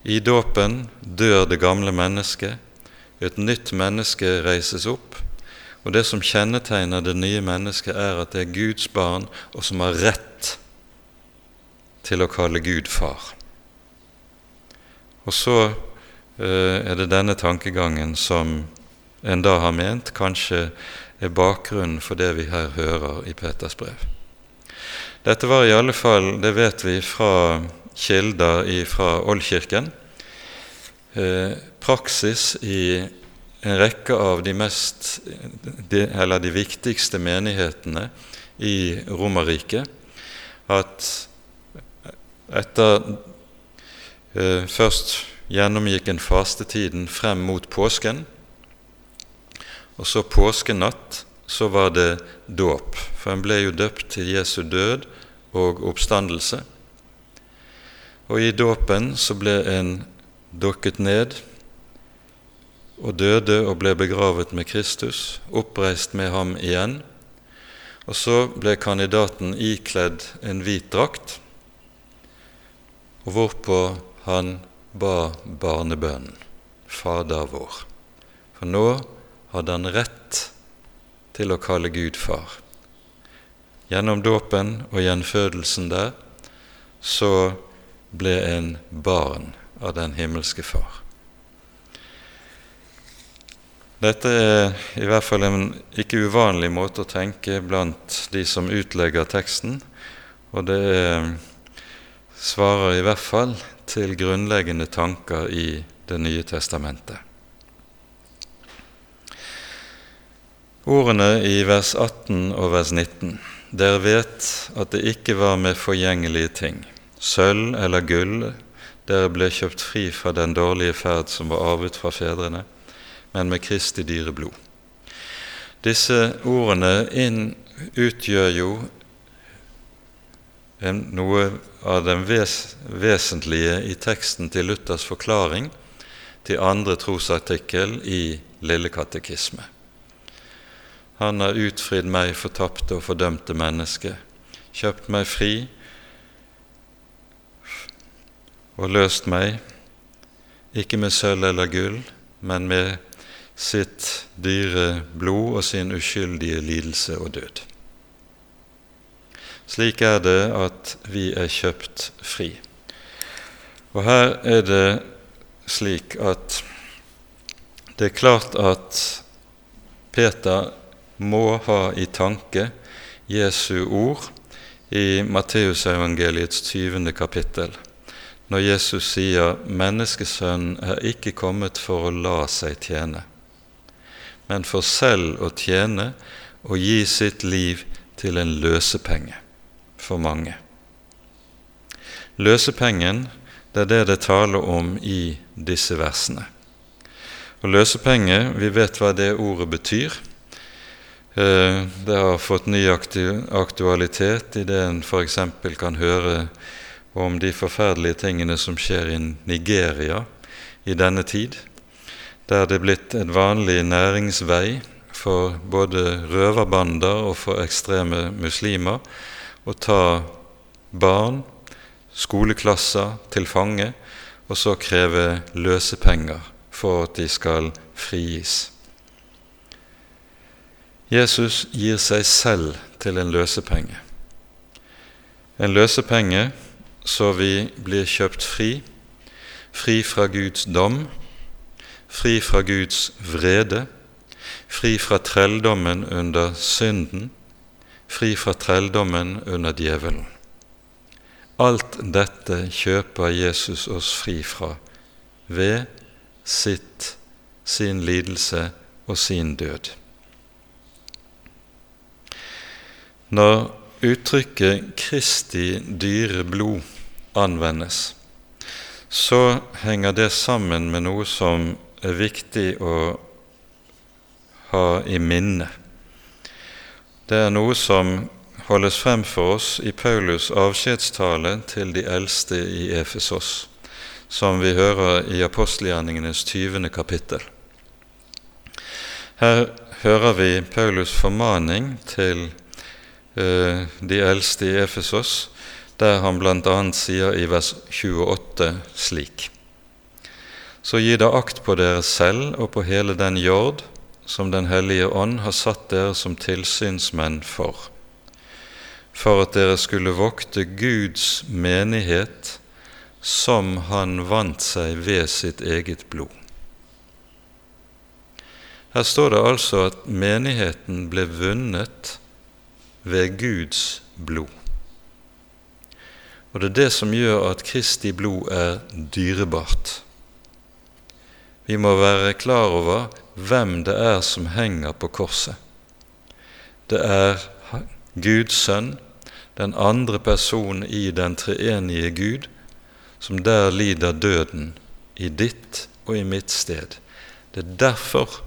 I dåpen dør det gamle mennesket, et nytt menneske reises opp, og det som kjennetegner det nye mennesket, er at det er Guds barn, og som har rett til å kalle Gud far. Og så eh, er det denne tankegangen som en da har ment kanskje er bakgrunnen for det vi her hører i Peters brev. Dette var i alle fall, det vet vi fra kilder fra Oldkirken, eh, praksis i en rekke av de, mest, de, de viktigste menighetene i Romerriket at etter eh, først gjennomgikk en fastetiden frem mot påsken, og så påskenatt så var det dåp, for en ble jo døpt til Jesu død og oppstandelse. Og i dåpen så ble en dukket ned og døde og ble begravet med Kristus, oppreist med ham igjen. Og så ble kandidaten ikledd en hvit drakt, og hvorpå han ba barnebønnen, Fader vår. For nå hadde han rett til å kalle Gud far. Gjennom dåpen og gjenfødelsen der så ble en barn av den himmelske Far. Dette er i hvert fall en ikke uvanlig måte å tenke blant de som utlegger teksten, og det svarer i hvert fall til grunnleggende tanker i Det nye testamentet. Ordene i vers 18 og vers 19. Dere vet at det ikke var med forgjengelige ting, sølv eller gull, dere ble kjøpt fri fra den dårlige ferd som var arvet fra fedrene, men med Kristi dyre blod. Disse ordene inn, utgjør jo noe av det ves, vesentlige i teksten til Luthers forklaring til andre trosartikkel i Lille katekisme. Han har utfridd meg fortapte og fordømte menneske, kjøpt meg fri og løst meg, ikke med sølv eller gull, men med sitt dyre blod og sin uskyldige lidelse og død. Slik er det at vi er kjøpt fri. Og her er det slik at det er klart at Peter må ha i tanke Jesu ord i Matteusevangeliets 20. kapittel, når Jesus sier 'Menneskesønnen er ikke kommet for å la seg tjene', men for selv å tjene og gi sitt liv til en løsepenge for mange. Løsepengen, det er det det taler om i disse versene. Og løsepenge, vi vet hva det ordet betyr. Eh, det har fått ny aktualitet i det en f.eks. kan høre om de forferdelige tingene som skjer i Nigeria i denne tid, der det er blitt en vanlig næringsvei for både røverbander og for ekstreme muslimer å ta barn, skoleklasser, til fange, og så kreve løsepenger for at de skal frigis. Jesus gir seg selv til en løsepenge. En løsepenge så vi blir kjøpt fri, fri fra Guds dom, fri fra Guds vrede, fri fra trelldommen under synden, fri fra trelldommen under djevelen. Alt dette kjøper Jesus oss fri fra ved sitt, sin lidelse og sin død. Når uttrykket 'Kristi dyre blod' anvendes, så henger det sammen med noe som er viktig å ha i minne. Det er noe som holdes frem for oss i Paulus' avskjedstale til de eldste i Efesos, som vi hører i apostelgjerningenes 20. kapittel. Her hører vi Paulus' formaning til Eh, de eldste i Efesos, der han bl.a. sier i vers 28 slik.: Så gi da akt på dere selv og på hele den jord som Den hellige ånd har satt dere som tilsynsmenn for, for at dere skulle vokte Guds menighet som han vant seg ved sitt eget blod. Her står det altså at menigheten ble vunnet ved Guds blod. Og det er det som gjør at Kristi blod er dyrebart. Vi må være klar over hvem det er som henger på korset. Det er Guds sønn, den andre personen i den treenige Gud, som der lider døden i ditt og i mitt sted. Det er derfor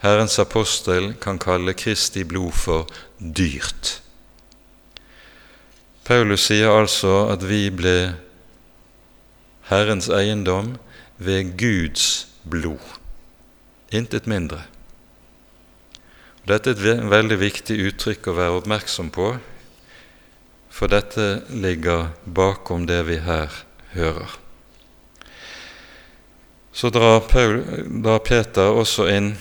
Herrens apostel kan kalle Kristi blod for dyrt. Paulus sier altså at vi ble Herrens eiendom ved Guds blod, intet mindre. Dette er et veldig viktig uttrykk å være oppmerksom på, for dette ligger bakom det vi her hører. Så drar, Paul, drar Peter også inn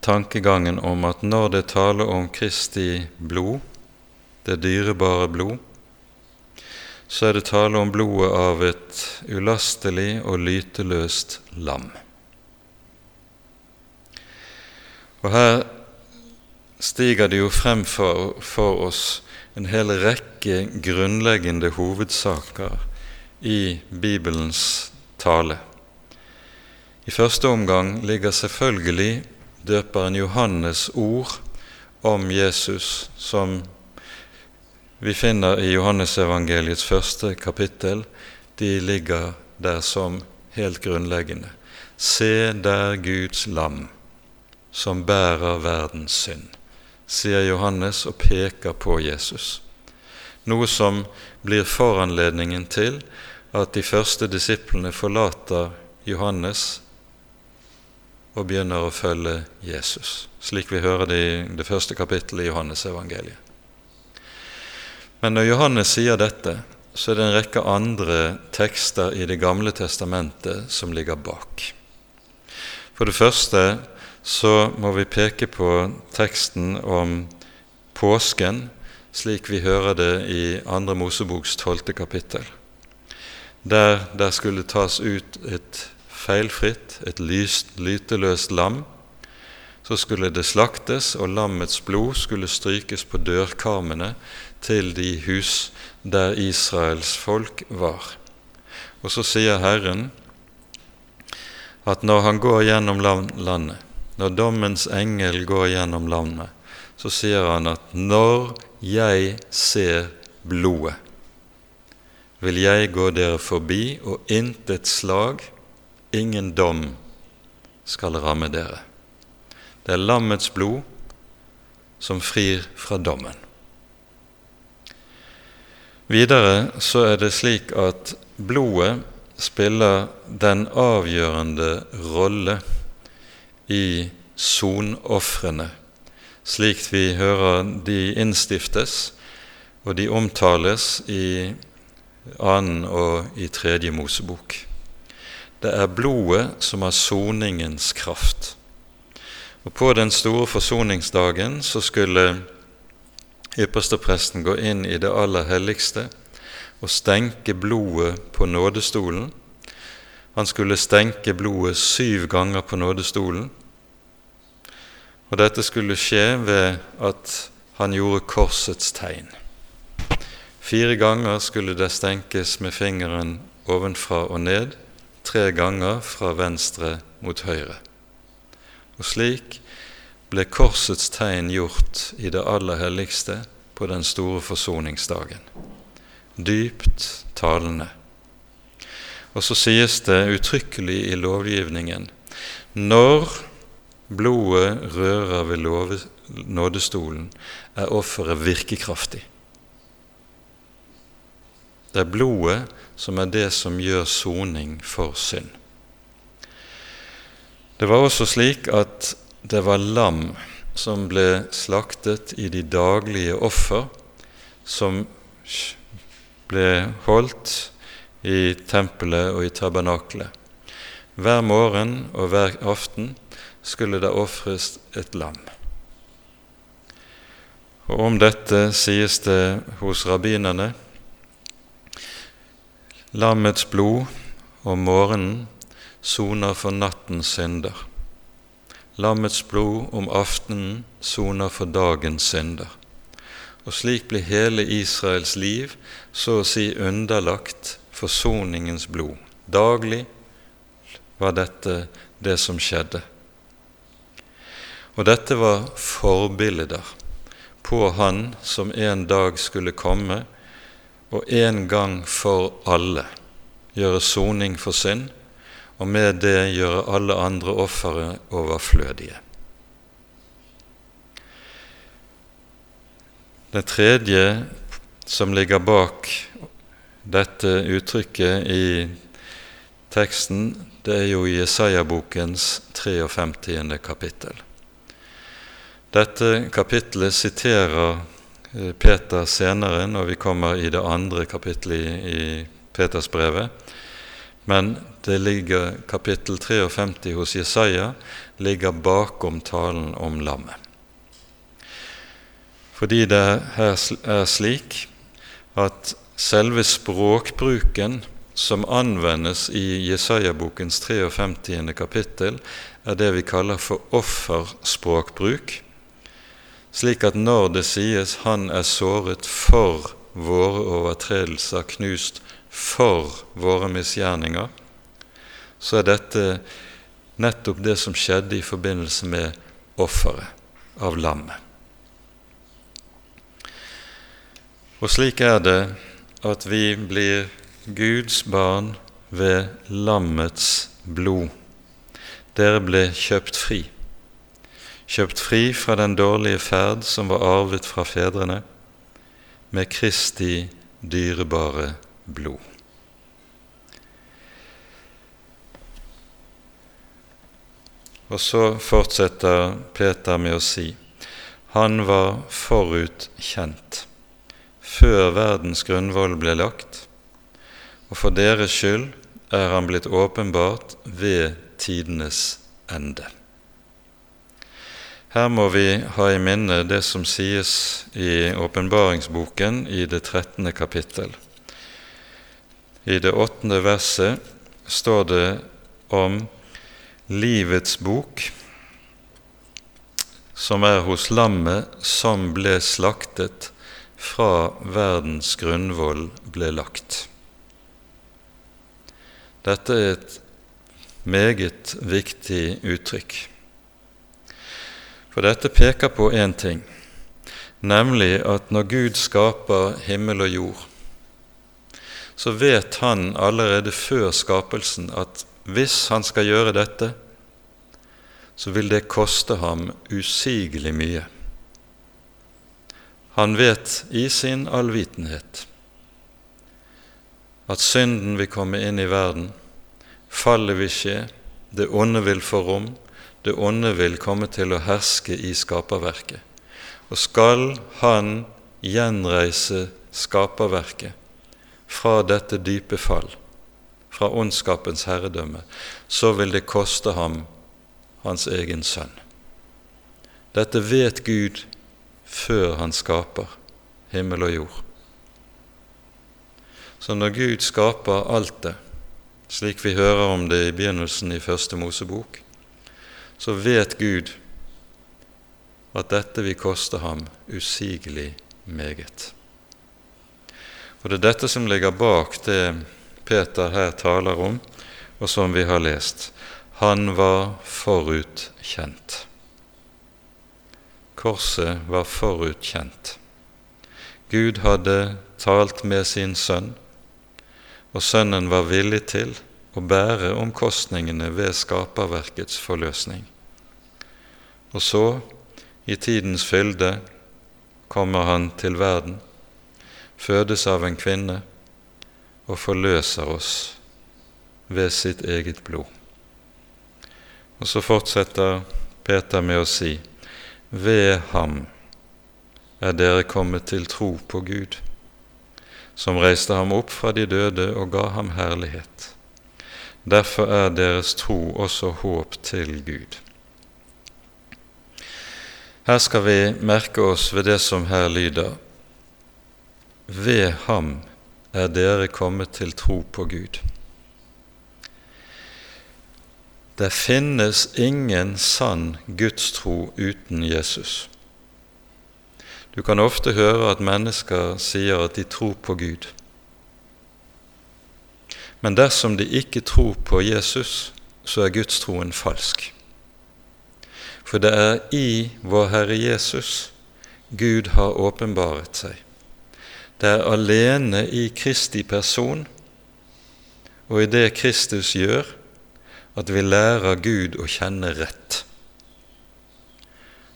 tankegangen om at når det taler om Kristi blod, det dyrebare blod, så er det tale om blodet av et ulastelig og lyteløst lam. Og her stiger det jo frem for, for oss en hel rekke grunnleggende hovedsaker i Bibelens tale. I første omgang ligger selvfølgelig døperen Johannes' ord om Jesus, som vi finner i Johannesevangeliets første kapittel, de ligger der som helt grunnleggende. Se der Guds lam, som bærer verdens synd, sier Johannes og peker på Jesus. Noe som blir foranledningen til at de første disiplene forlater Johannes og begynner å følge Jesus, slik vi hører det i det første kapittelet i Johannes evangeliet. Men når Johannes sier dette, så er det en rekke andre tekster i Det gamle testamentet som ligger bak. For det første så må vi peke på teksten om påsken, slik vi hører det i Andre Moseboks tolvte kapittel, der der skulle tas ut et feilfritt, et lyst, lyteløst lam. Så skulle det slaktes, og lammets blod skulle strykes på dørkarmene til de hus der Israels folk var. Og så sier Herren at når han går gjennom landet, når dommens engel går gjennom landet, så sier han at når jeg ser blodet, vil jeg gå dere forbi, og intet slag ingen dom skal ramme dere. Det er lammets blod som frir fra dommen. Videre så er det slik at blodet spiller den avgjørende rolle i sonofrene, slik vi hører de innstiftes, og de omtales i annen og i tredje Mosebok. Det er blodet som har soningens kraft. Og På den store forsoningsdagen så skulle ypperstepresten gå inn i det aller helligste og stenke blodet på nådestolen. Han skulle stenke blodet syv ganger på nådestolen. Og dette skulle skje ved at han gjorde korsets tegn. Fire ganger skulle det stenkes med fingeren ovenfra og ned tre ganger fra venstre mot høyre. Og slik ble korsets tegn gjort i det aller helligste på den store forsoningsdagen. Dypt talende. Og så sies det uttrykkelig i lovgivningen når blodet rører ved nådestolen, er offeret virkekraftig. Det er blodet som er det som gjør soning for synd. Det var også slik at det var lam som ble slaktet i de daglige offer som ble holdt i tempelet og i tabernaklet. Hver morgen og hver aften skulle det ofres et lam. Og Om dette sies det hos rabbinerne Lammets blod om morgenen soner for nattens synder. Lammets blod om aftenen soner for dagens synder. Og slik blir hele Israels liv så å si underlagt forsoningens blod. Daglig var dette det som skjedde. Og dette var forbilder på Han som en dag skulle komme og en gang for alle gjøre soning for synd, og med det gjøre alle andre ofre overflødige. Det tredje som ligger bak dette uttrykket i teksten, det er jo Jesaja-bokens 53. kapittel. Dette kapittelet siterer eh, Peter senere, når vi kommer i det andre kapittelet i Petersbrevet. Men det ligger kapittel 53 hos Jesaja ligger bakom talen om lammet. Fordi det her er slik at selve språkbruken som anvendes i Jesaja-bokens 53. kapittel, er det vi kaller for offerspråkbruk, slik at når det sies 'Han er såret for våre overtredelser, knust for våre misgjerninger', så er dette nettopp det som skjedde i forbindelse med offeret av lammet. Og slik er det at vi blir Guds barn ved lammets blod. Dere ble kjøpt fri kjøpt fri fra den dårlige ferd som var arvet fra fedrene, med Kristi dyrebare blod. Og så fortsetter Peter med å si han var forutkjent før verdens grunnvoll ble lagt, og for deres skyld er han blitt åpenbart ved tidenes ende. Her må vi ha i minne det som sies i åpenbaringsboken i det 13. kapittel. I det åttende verset står det om livets bok, som er hos lammet som ble slaktet fra verdens grunnvoll ble lagt. Dette er et meget viktig uttrykk. For dette peker på én ting, nemlig at når Gud skaper himmel og jord, så vet han allerede før skapelsen at hvis han skal gjøre dette, så vil det koste ham usigelig mye. Han vet i sin allvitenhet at synden vil komme inn i verden, fallet vil skje, det onde vil få rom, det onde vil komme til å herske i skaperverket. Og skal han gjenreise skaperverket fra dette dype fall, fra ondskapens herredømme, så vil det koste ham hans egen sønn. Dette vet Gud før han skaper himmel og jord. Så når Gud skaper alt det, slik vi hører om det i begynnelsen i Første Mosebok, så vet Gud at dette vil koste ham usigelig meget. Og Det er dette som ligger bak det Peter her taler om, og som vi har lest. Han var forutkjent. Korset var forutkjent. Gud hadde talt med sin sønn, og sønnen var villig til å bære omkostningene ved skaperverkets forløsning. Og så, i tidens fylde, kommer han til verden, fødes av en kvinne og forløser oss ved sitt eget blod. Og så fortsetter Peter med å si:" Ved ham er dere kommet til tro på Gud, som reiste ham opp fra de døde og ga ham herlighet. Derfor er deres tro også håp til Gud. Her skal vi merke oss ved det som her lyder Ved ham er dere kommet til tro på Gud. Det finnes ingen sann gudstro uten Jesus. Du kan ofte høre at mennesker sier at de tror på Gud. Men dersom de ikke tror på Jesus, så er gudstroen falsk. For det er i vår Herre Jesus Gud har åpenbaret seg. Det er alene i Kristi person og i det Kristus gjør, at vi lærer Gud å kjenne rett.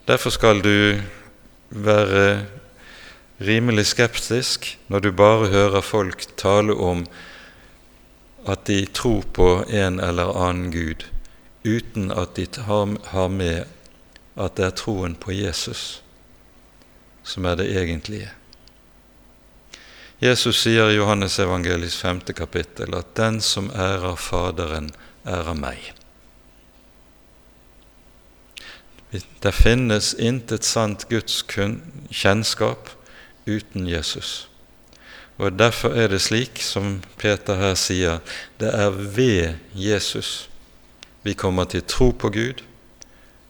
Derfor skal du være rimelig skeptisk når du bare hører folk tale om at de tror på en eller annen Gud, uten at de har med at det er troen på Jesus som er det egentlige. Jesus sier i Johannes evangelis femte kapittel at 'den som ærer Faderen, ærer meg'. Det finnes intet sant Guds kjennskap uten Jesus. Og Derfor er det slik som Peter her sier, det er ved Jesus vi kommer til tro på Gud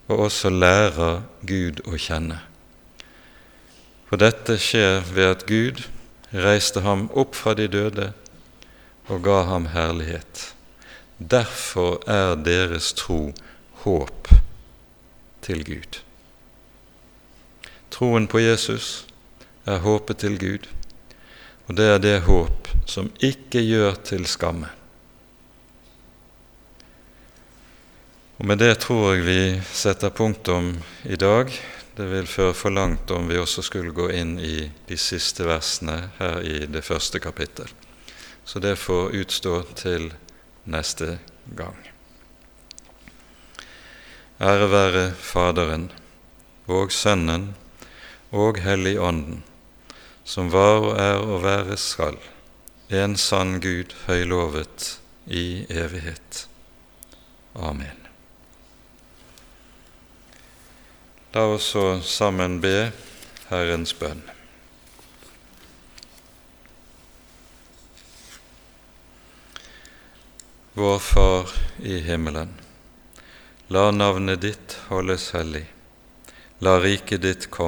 og også lærer Gud å kjenne. For dette skjer ved at Gud reiste ham opp fra de døde og ga ham herlighet. Derfor er deres tro håp til Gud. Troen på Jesus er håpet til Gud, og det er det håp som ikke gjør til skamme. Og Med det tror jeg vi setter punktum i dag. Det vil føre for langt om vi også skulle gå inn i de siste versene her i det første kapittel. Så det får utstå til neste gang. Ære være Faderen og Sønnen og Helligånden, som var og er og være skal, en sann Gud høylovet i evighet. Amen. La oss så sammen be Herrens bønn. Vår Far i himmelen. La navnet ditt holdes hellig. La riket ditt komme.